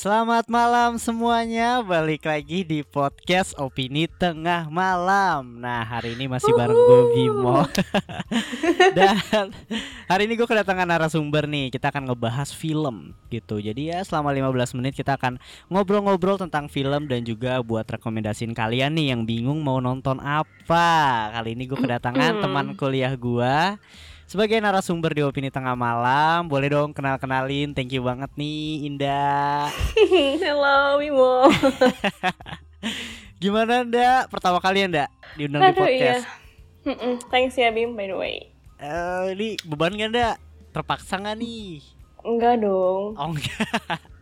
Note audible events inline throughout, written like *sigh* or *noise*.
Selamat malam semuanya, balik lagi di podcast Opini Tengah Malam. Nah hari ini masih bareng gue Bimo *laughs* Dan hari ini gue kedatangan narasumber nih. Kita akan ngebahas film gitu. Jadi ya selama 15 menit kita akan ngobrol-ngobrol tentang film Dan juga buat rekomendasiin kalian nih yang bingung mau nonton apa. Kali ini gue kedatangan teman kuliah gue sebagai narasumber di opini tengah malam, boleh dong kenal-kenalin. Thank you banget nih Indah. *laughs* Hello Mimo. *laughs* Gimana Nda? Pertama kali ya Nda diundang di Aduh iya. podcast. Mm-mm, Thanks ya Bim by the way. Eh, ini beban gak Nda? Terpaksa gak nih? Enggak dong. Oh enggak.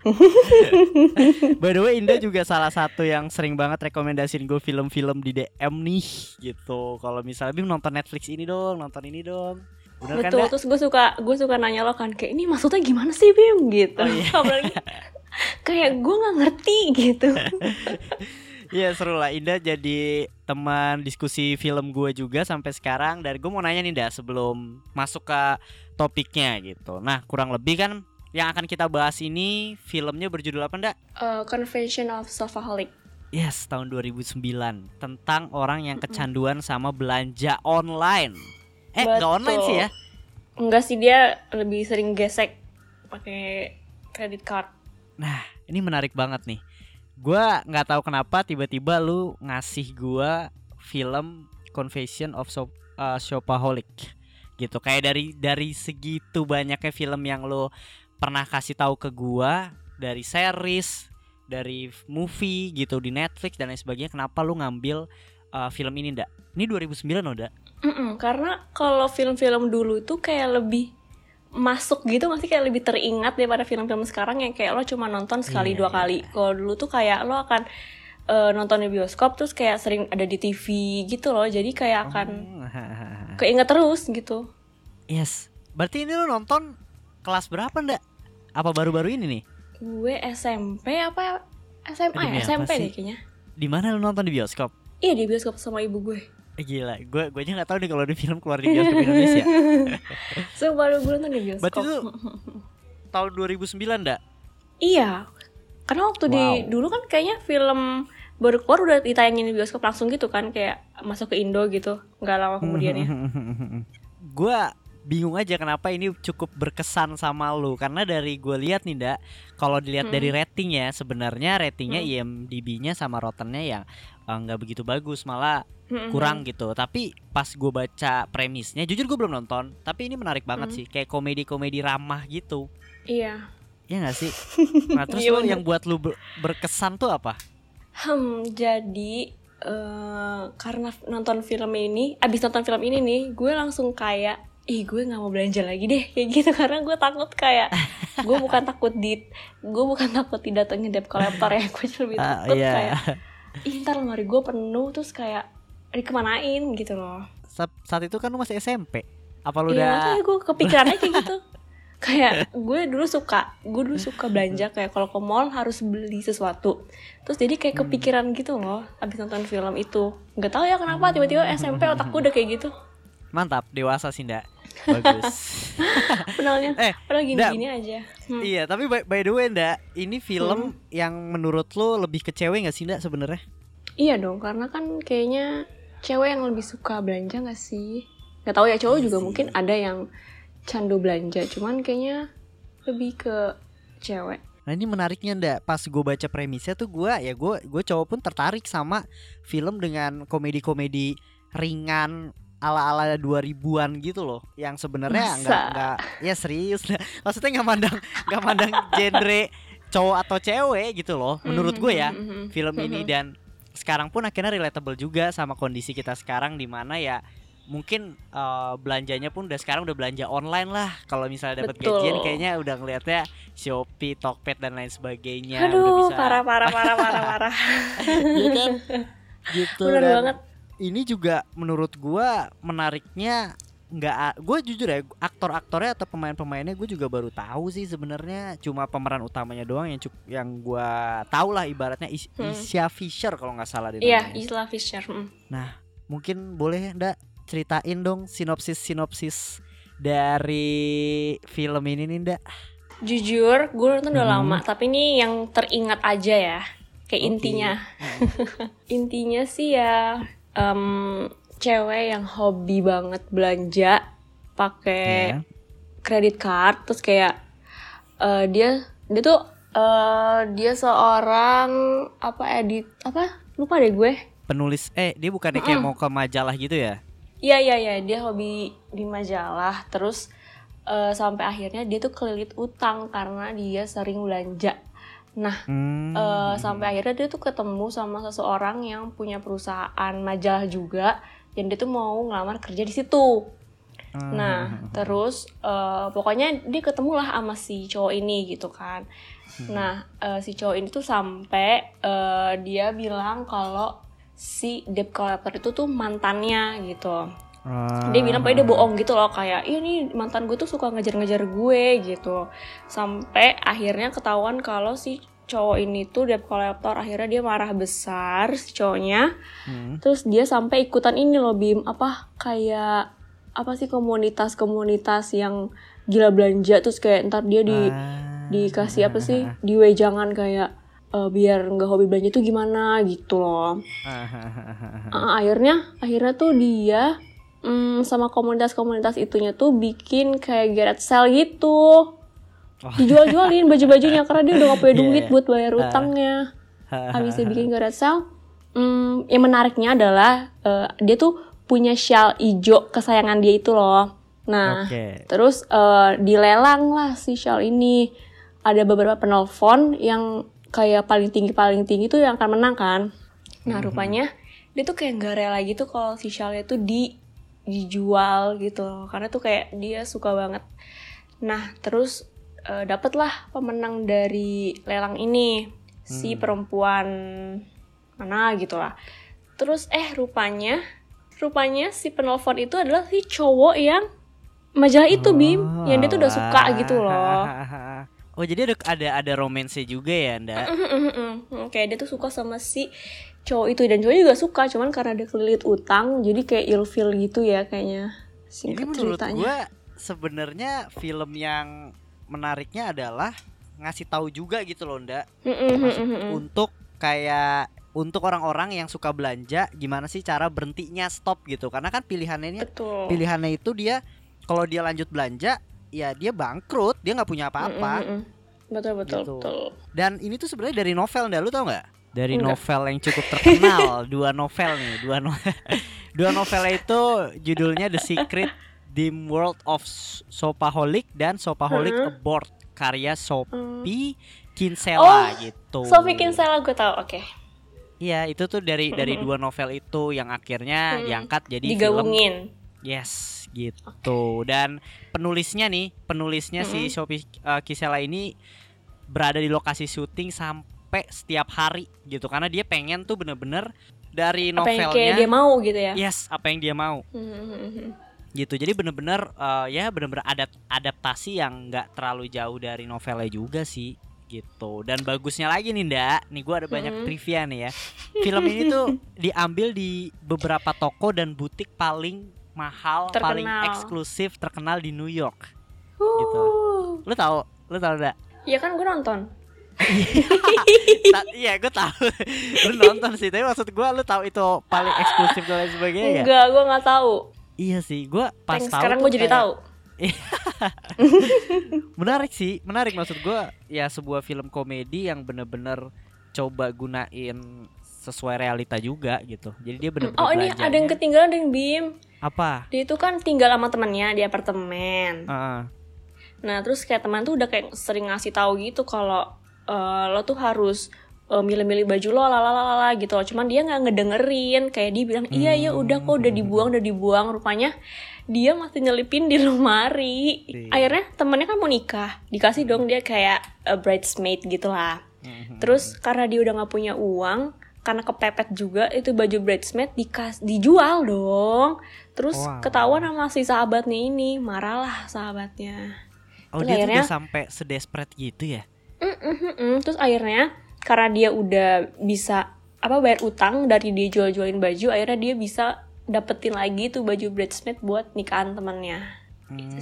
*laughs* By the way Indah juga salah satu yang sering banget rekomendasiin gue film-film di DM nih gitu. Kalau misalnya Bim nonton Netflix ini dong, nonton ini dong. Bener kan Betul. Nda? Terus gue suka gue suka nanya lo kan kayak ini maksudnya gimana sih Bim gitu. Oh, iya. *laughs* Apalagi kayak gue nggak ngerti gitu. *laughs* Iya seru lah Indah jadi teman diskusi film gue juga sampai sekarang Dan gue mau nanya nih Indah sebelum masuk ke topiknya gitu Nah kurang lebih kan yang akan kita bahas ini filmnya berjudul apa Nda? Uh, Convention of Sofaholic. Yes tahun 2009 Tentang orang yang kecanduan sama belanja online Eh Betul. online sih ya? Enggak sih dia lebih sering gesek pakai credit card. Nah ini menarik banget nih Gua nggak tahu kenapa tiba-tiba lu ngasih gua film Confession of Shop, uh, Shopaholic gitu kayak dari dari segitu banyaknya film yang lu pernah kasih tahu ke gua dari series dari movie gitu di Netflix dan lain sebagainya kenapa lu ngambil uh, film ini ndak ini 2009 loh ndak Mm-mm, karena kalau film-film dulu tuh kayak lebih masuk gitu masih kayak lebih teringat daripada film-film sekarang yang kayak lo cuma nonton sekali Iya, dua iya. kali. Kalau dulu tuh kayak lo akan eh, nonton di bioskop terus kayak sering ada di TV gitu loh. Jadi kayak akan Oh. *laughs* keinget terus gitu. yes berarti ini lu nonton kelas berapa ndak apa baru-baru ini nih Gue SMP apa SMA ya? SMP deh kayaknya. di mana lu nonton di bioskop Iya di bioskop sama ibu gue. Eh, Gila, gue gue aja nggak tahu nih kalau di film keluar di bioskop Indonesia. So baru gue nonton di bioskop. Berarti itu tahun 2009 ndak? Iya. Karena waktu di Wow. dulu kan kayaknya film baru keluar udah ditayangin di bioskop langsung gitu kan kayak masuk ke Indo gitu nggak lama kemudian ya *laughs* gue bingung aja kenapa ini cukup berkesan sama lu karena dari gue lihat nih ndak kalau dilihat Hmm. dari rating ya sebenarnya ratingnya Hmm. IMDb-nya sama Rottennya ya eh, nggak begitu bagus malah kurang gitu. Tapi pas gue baca premisnya jujur gue belum nonton tapi ini menarik banget sih kayak komedi-komedi ramah gitu. Iya. Ya nggak sih? *laughs* Nah terus Iya, bener. yang buat lu ber- berkesan tuh apa? Hmm jadi eh, karena nonton film ini abis nonton film ini nih gue langsung kayak ih gue nggak mau belanja lagi deh *laughs* kayak gitu karena gue takut kayak gue bukan takut di gue bukan takut didatengin debt collector ya *laughs* gue lebih Ah, takut iya. kayak ih ntar lemari gue penuh terus kayak dikemanain gitu loh. Sa- saat itu kan lu masih SMP apa lu Iya udah makanya gue kepikirannya kayak gitu. *laughs* Kayak gue dulu suka Gue dulu suka belanja Kayak kalau ke mall harus beli sesuatu. Terus jadi kayak Hmm. kepikiran gitu loh Abis nonton film itu. Gak tahu ya kenapa Tiba-tiba SMP otakku udah kayak gitu mantap dewasa sih ndak bagus *laughs* Eh, Padahal Nda. gini-gini aja. Hmm. iya tapi by, by the way ndak ini film yang menurut lu lebih ke cewek nggak sih ndak sebenarnya? Iya dong Karena kan kayaknya Cewek yang lebih suka belanja gak sih? Gak tahu ya cowok Iya juga sih. mungkin ada yang Candu belanja Cuman kayaknya Lebih ke cewek. Nah ini menariknya ndak pas gue baca premisnya tuh gue ya gue gue cowok pun tertarik sama film dengan komedi-komedi ringan ala-ala 2000-an gitu loh yang sebenarnya nggak nggak ya serius. *laughs* Maksudnya nggak mandang nggak mandang genre cowok atau cewek gitu loh menurut gue ya Mhm, mhm, film ini. Mhm. dan sekarang pun akhirnya relatable juga sama kondisi kita sekarang di mana ya mungkin eh, belanjanya pun udah sekarang udah belanja online lah. Kalau misalnya dapat gajian kayaknya udah ngelihatnya Shopee, Tokped dan lain sebagainya. Udah Aduh, bisa parah parah parah parah parah. *laughs* Iya kan? *laughs* Gitu Bener dan banget. Ini juga menurut gua menariknya nggak gue jujur ya aktor-aktornya atau pemain-pemainnya gue juga baru tahu sih sebenarnya cuma pemeran utamanya doang yang cuk- yang gua tahu lah ibaratnya Is- Hmm. Isya Fisher kalau nggak salah dia Iya. Isla Fisher. mm. mungkin boleh ndak ceritain dong sinopsis sinopsis dari film ini nih ndak jujur gue nonton udah Hmm. lama tapi ini yang teringat aja ya kayak Oke. intinya *laughs* intinya sih ya em, cewek yang hobi banget belanja pakai Iya. kredit card terus kayak eh, dia dia tuh eh, dia seorang apa edit apa lupa deh gue Penulis eh dia bukannya kayak mau ke majalah gitu ya? Iya iya iya dia hobi di majalah terus eh, sampai akhirnya dia tuh kelilit utang karena dia sering belanja. Nah Hmm. eh, sampai akhirnya dia tuh ketemu sama seseorang yang punya perusahaan majalah juga dan dia tuh mau ngelamar kerja di situ. Ah. Nah terus eh, pokoknya dia ketemulah sama si cowok ini gitu kan. Nah eh, si cowok ini tuh sampai eh, dia bilang kalau si debt collector itu tuh mantannya gitu Ah. dia bilang pokoknya dia bohong gitu loh kayak iya nih mantan gue tuh suka ngejar-ngejar gue gitu sampai akhirnya ketahuan kalau si cowok ini tuh debt collector akhirnya dia marah besar si cowoknya Hmm. terus dia sampai ikutan ini loh bim apa kayak apa sih komunitas-komunitas yang gila belanja terus kayak ntar dia di Ah. dikasih apa sih *laughs* diwejangan kayak eh, biar nggak hobi belanja tuh gimana gitu loh. Ah, *laughs* akhirnya akhirnya tuh dia mm, sama komunitas-komunitas itunya tuh bikin kayak garage sale gitu Oh. dijual-jualin baju-bajunya karena dia udah gak punya *laughs* Iya, duit iya. buat bayar utangnya *laughs* habis dia bikin garage sale mm, yang menariknya adalah eh, dia tuh punya shawl ijo kesayangan dia itu loh nah Oke. terus eh, dilelang lah si shawl ini ada beberapa penelpon yang kayak paling tinggi paling tinggi tuh yang akan menang kan nah rupanya dia tuh kayak nggak rela gitu kalau si shawlnya tuh di dijual gitu loh. karena tuh kayak dia suka banget. Nah terus eh, dapatlah pemenang dari lelang ini si perempuan mana gitu lah. Terus eh rupanya rupanya si penelpon itu adalah si cowok yang majalah itu bim. Yang dia tuh udah suka gitu loh. *laughs* Oh jadi ada ada ada romansnya juga ya Anda? kayak dia tuh suka sama si cowok itu dan cowok juga suka cuman karena dia kelilit utang jadi kayak ilfil gitu ya kayaknya. Ini singkat menurut ceritanya. gua sebenarnya film yang menariknya adalah ngasih tahu juga gitu loh Nda. Mm-mm, Maksud- mm-mm, mm-mm. untuk kayak untuk orang-orang yang suka belanja gimana sih cara berhentinya stop gitu. Karena kan pilihannya ini betul. pilihannya itu dia kalau dia lanjut belanja ya dia bangkrut dia nggak punya apa-apa. Betul betul Gitu. betul. Dan ini tuh sebenarnya dari novel Nda. Lu tau nggak dari Enggak. novel yang cukup terkenal *laughs* dua novel nih dua no *laughs* dua novel itu judulnya The Secret Dim World of Sopaholic dan Sopaholic Mm-mm. Aboard karya Hmm. Sophie Kinsella gitu Sophie Kinsella gue tau oke Iya itu tuh dari dari Mm-mm. dua novel itu yang akhirnya Mm. diangkat jadi film digabungin Yes, gitu. Dan penulisnya nih, penulisnya si Mm-mm. Sophie uh, Kisela ini berada di lokasi syuting sampai setiap hari gitu. Karena dia pengen tuh bener-bener dari apa yang novelnya dia mau gitu ya? Yes apa yang dia mau. Mm-mm. gitu. Jadi bener-bener uh, ya bener-bener adapt adaptasi yang nggak terlalu jauh dari novelnya juga sih gitu. Dan bagusnya lagi nih ndak nih gua ada banyak trivia nih ya. Film ini tuh *laughs* diambil di beberapa toko dan butik paling mahal paling Terkenal. eksklusif terkenal di New York. Gitu. Lu tahu lu tahu ndak ya kan gue nonton *laughs* iya gue tahu. *laughs* Lu nonton sih tapi maksud gua lu tahu itu paling eksklusif dan lain sebagainya ya? Enggak gue nggak tahu. Iya sih gua pas Thanks, tahu sekarang gue jadi kayak- tahu. *laughs* Menarik sih menarik maksud gua. Ya sebuah film komedi yang bener-bener coba gunain sesuai realita juga gitu. Jadi dia bener-bener oh ini ada yang ketinggalan dari Bim. Apa? Dia itu kan tinggal sama temennya di apartemen. Heeh. Nah terus kayak teman tuh udah kayak sering ngasih tahu gitu kalau eh, lo tuh harus eh, milih-milih baju lo lalalala gitu loh. Cuman dia nggak ngedengerin kayak dia bilang iya iya udah kok udah dibuang udah dibuang. Rupanya dia masih nyelipin di lemari. Iya. Akhirnya temennya kan mau nikah dikasih dong dia kayak a bridesmaid gitu lah. Mhm. Terus karena dia udah nggak punya uang karena kepepet juga itu baju bridesmaid dikas dijual dong. Terus Wow. ketahuan sama si sahabatnya ini marahlah sahabatnya. oh Terus dia tuh akhirnya- udah sampai sedesperate gitu ya Mm-mm-mm. Terus akhirnya karena dia udah bisa apa bayar utang dari dia jual-jualin baju, akhirnya dia bisa dapetin lagi tuh baju bridesmaid buat nikahan temennya. Hmm,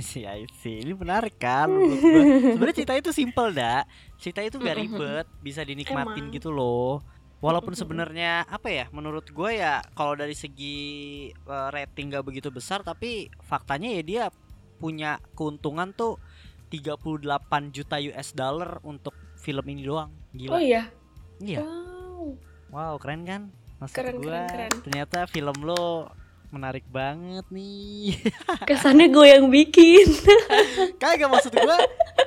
sih, I see. Ini menarik kan? Sebenarnya cerita itu simple, dak. Cerita itu gak ribet, bisa dinikmatin Emang. gitu loh. Walaupun sebenarnya apa ya? Menurut gue ya, kalau dari segi eh, rating gak begitu besar, tapi faktanya ya dia punya keuntungan tuh 38 juta US dollar untuk film ini doang. Gila. Oh iya. Iya. Wow. Wow, keren kan? Maksud Keren, gua, keren, keren. ternyata film lo menarik banget nih. *laughs* Kesannya gue yang bikin. *laughs* Kagak maksud gue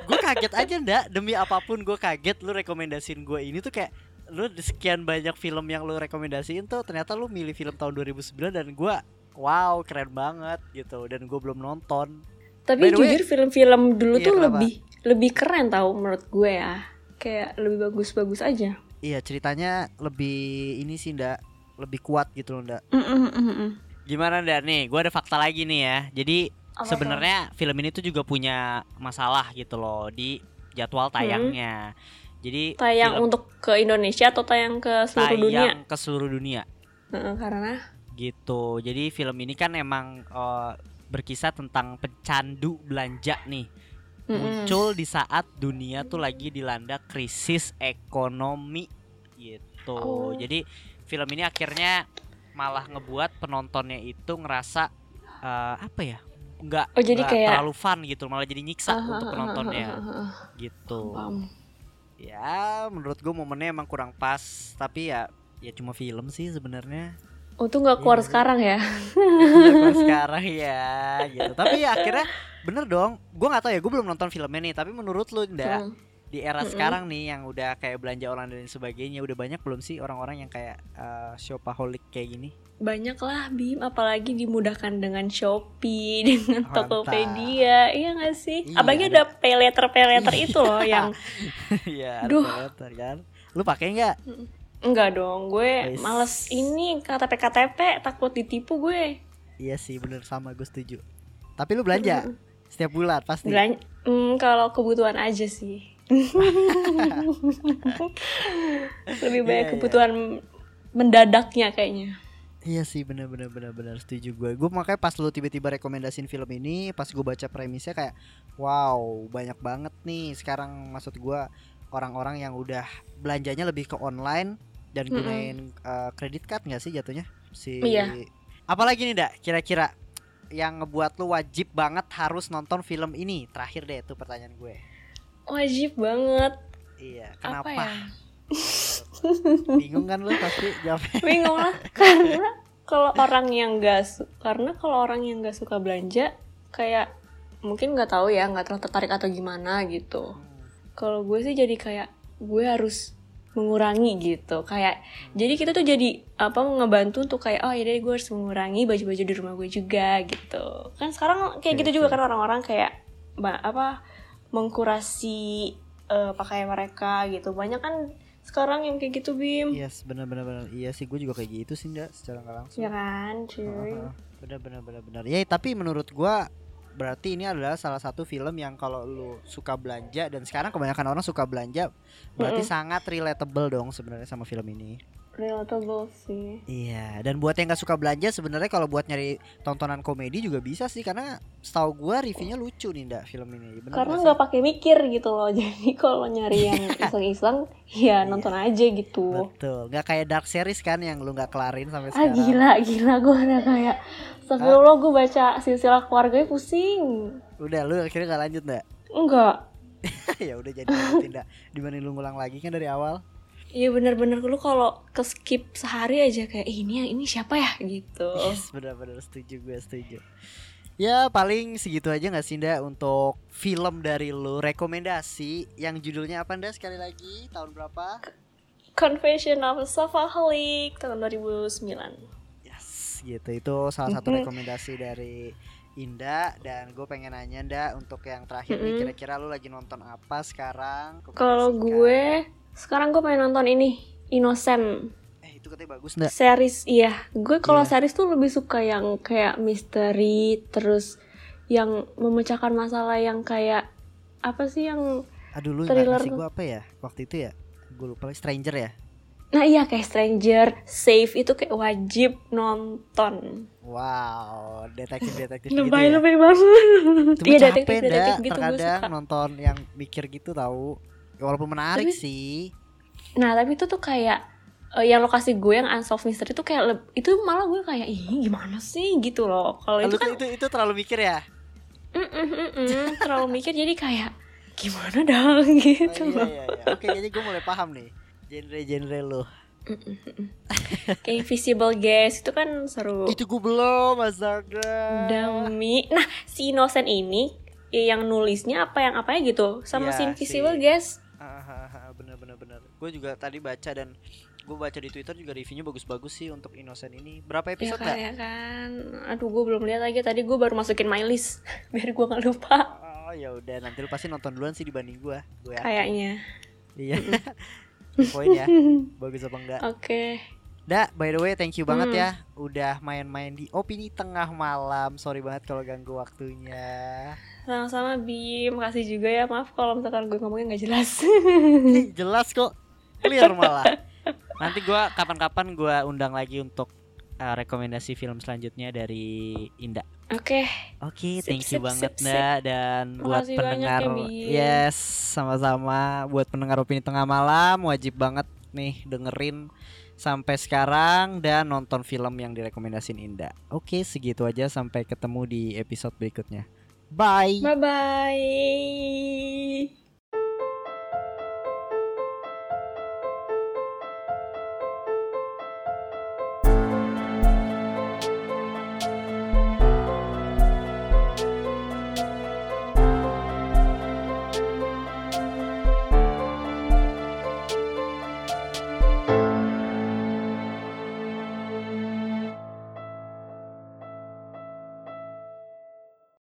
Gue kaget aja ndak Demi apa pun gue kaget Lu rekomendasiin gue ini tuh kayak Lu sekian banyak film yang lu rekomendasiin tuh Ternyata lu milih film tahun 2009 Dan gue Wow keren banget gitu Dan gue belum nonton Tapi By jujur film-film dulu Iya, tuh kenapa? lebih lebih keren tau menurut gue ya. Kayak lebih bagus-bagus aja. Iya ceritanya lebih Ini sih ndak Lebih kuat gitu loh ndak Mm, mm, mm, mm. Gimana ndak nih Gue ada fakta lagi nih ya Jadi sebenarnya film ini tuh juga punya masalah gitu loh Di jadwal tayangnya Jadi tuh? tayang film untuk ke Indonesia atau tayang ke seluruh dunia? tayang ke seluruh dunia Heeh, karena gitu jadi film ini kan emang eh, berkisah tentang pecandu belanja nih Mm-mm. muncul di saat dunia tuh lagi dilanda krisis ekonomi gitu Oh. jadi film ini akhirnya malah ngebuat penontonnya itu ngerasa eh, apa ya nggak Oh, jadi kayak- terlalu fun gitu malah jadi nyiksa Ah, untuk ah, penontonnya ah, ah, ah. gitu Paham. ya menurut gue momennya emang kurang pas tapi ya ya cuma film sih sebenarnya Oh tuh nggak keluar Iya. sekarang ya? Keluar sekarang ya gitu tapi ya akhirnya bener dong gue nggak tahu ya gue belum nonton filmnya nih tapi menurut lu ndak Mm. di era Mm-mm. sekarang nih yang udah kayak belanja online dan sebagainya udah banyak belum sih orang-orang yang kayak uh, shopaholic kayak gini Banyak lah Bim, apalagi dimudahkan dengan Shopee, *laughs* dengan Mantap. Tokopedia, iya gak sih? Iya, apalagi ada- ada pay letter pay letter itu loh yang *laughs* Iya, Duh. ada pay kan lu pakai nggak enggak dong, gue Wis. males ini KTP KTP takut ditipu gue. iya sih bener sama gue setuju tapi lu belanja setiap bulan pasti Belan- hmm, kalau kebutuhan aja sih. *laughs* Lebih banyak iya. kebutuhan mendadaknya kayaknya. Iya sih bener bener bener bener setuju gue. Gue makanya pas lu tiba-tiba rekomendasiin film ini, pas gue baca premisnya kayak wow banyak banget nih sekarang maksud gue orang-orang yang udah belanjanya lebih ke online dan gunain uh, kredit card nggak sih jatuhnya si. Iya. Apalagi nih dak kira-kira yang ngebuat lu wajib banget harus nonton film ini terakhir deh itu pertanyaan gue. Wajib banget. Iya Apa kenapa? ya? *laughs* Bingung kan lu pasti jawabnya. bingung lah *laughs* karena kalau orang yang gak su- karena kalau orang yang gak suka belanja kayak mungkin nggak tahu ya nggak terlalu tertarik atau gimana gitu kalau gue sih jadi kayak gue harus mengurangi gitu. Kayak jadi kita tuh jadi apa ngebantu untuk kayak oh ya gue harus mengurangi baju-baju di rumah gue juga gitu. Kan sekarang kayak Oke, gitu juga kan orang-orang kayak apa mengkurasi eh, pakaian mereka gitu. Banyak kan sekarang yang kayak gitu bim. Yes bener bener bener. Iya sih gue juga kayak gitu sih ndak secara nggak langsung. ya kan cuy. Benar benar benar benar. Ya tapi menurut gua berarti ini adalah salah satu film yang kalau lu suka belanja dan sekarang kebanyakan orang suka belanja berarti Mm-mm. sangat relatable dong sebenarnya sama film ini relatable sih iya dan buat yang nggak suka belanja sebenarnya kalau buat nyari tontonan komedi juga bisa sih karena setahu gua reviewnya lucu nih ndak film ini bener karena nggak pakai mikir gitu loh *laughs* jadi kalau nyari yang *laughs* iseng-iseng ya Iya. nonton aja sih? gitu betul nggak kayak dark series kan yang lu nggak kelarin sampai ah sekarang gila gila gue udah kayak Astagfirullah gue baca silsilah keluarganya pusing. Udah lu akhirnya nggak lanjut ndak enggak. *laughs* Ya udah jadi ndak dibanding lu ngulang lagi kan dari awal. Iya bener-bener. Lu kalau ke skip sehari aja kayak "Ih, ini yang ini siapa ya? Gitu. Yes, benar-benar setuju gue setuju. Ya paling segitu aja nggak sih Nda untuk film dari lu? Rekomendasi yang judulnya apa Nda? Sekali lagi tahun berapa? Confession of a Safaholic tahun 2009. Gitu itu salah satu rekomendasi dari Inda dan gue pengen nanya Nda untuk yang terakhir nih Mhm. kira-kira lu lagi nonton apa sekarang? Kalau gue sekarang gue pengen nonton ini Innocent eh itu katanya bagus Nda. series iya gue kalau Iya. series tuh lebih suka yang kayak misteri terus yang memecahkan masalah yang kayak apa sih yang Aduh lu nggak Thriller ngasih gue apa ya waktu itu ya? Gue lupa Stranger ya. Nah iya kayak Stranger, Safe itu kayak wajib nonton. Wow, detektif-detektif gitu Lebay ya. lebay banget. Iya detektif detektif gitu gue terkadang suka. nonton yang mikir gitu tahu. Walaupun menarik Tapi- sih. Nah tapi itu tuh kayak eh, yang lokasi gue yang unsolved mystery itu kayak itu malah gue kayak ih gimana sih gitu loh. Kalau itu kan itu itu terlalu mikir ya. mm, mm, mm, mm, terlalu mikir jadi kayak gimana dong *laughs* Oh, gitu iya, loh. iya, iya. Oke, jadi gue mulai paham nih genre-genre mm. Kayak Invisible Guest itu kan seru. Itu gue belum, astaga. Demi. Nah, si Innocent ini ya yang nulisnya apa yang apa ya gitu sama Iya si Invisible sih. Guest. Bener bener bener. Gue juga tadi baca dan gue baca di Twitter juga reviewnya bagus-bagus sih untuk Innocent ini. Berapa Ya episode kan, Kak? ya kan. Aduh, gue belum lihat lagi. Tadi gue baru masukin my list *laughs* biar gue nggak lupa. Oh ya udah nanti lu pasti nonton duluan sih dibanding gue. Gue ya. Kayaknya. Iya. *laughs* Poin ya. *laughs* Bagus apa enggak? Oke. Da, by the way, thank you banget Hmm. ya udah main-main di opini tengah malam. Sorry banget kalau ganggu waktunya. Sama-sama Bim. Makasih juga ya. Maaf kalau misalkan gue ngomongnya nggak jelas. Jelas kok, clear malah. *laughs* Nanti gua kapan-kapan gua undang lagi untuk uh, rekomendasi film selanjutnya dari Indah. Oke. Oke, Sip, thank you sip, banget sip. Nda dan buat Makasih banyak pendengar ya, Bim. yes, sama-sama buat pendengar opini tengah malam wajib banget nih dengerin sampai sekarang dan nonton film yang direkomendasin Indah. Oke, segitu aja sampai ketemu di episode berikutnya. Bye. Bye bye.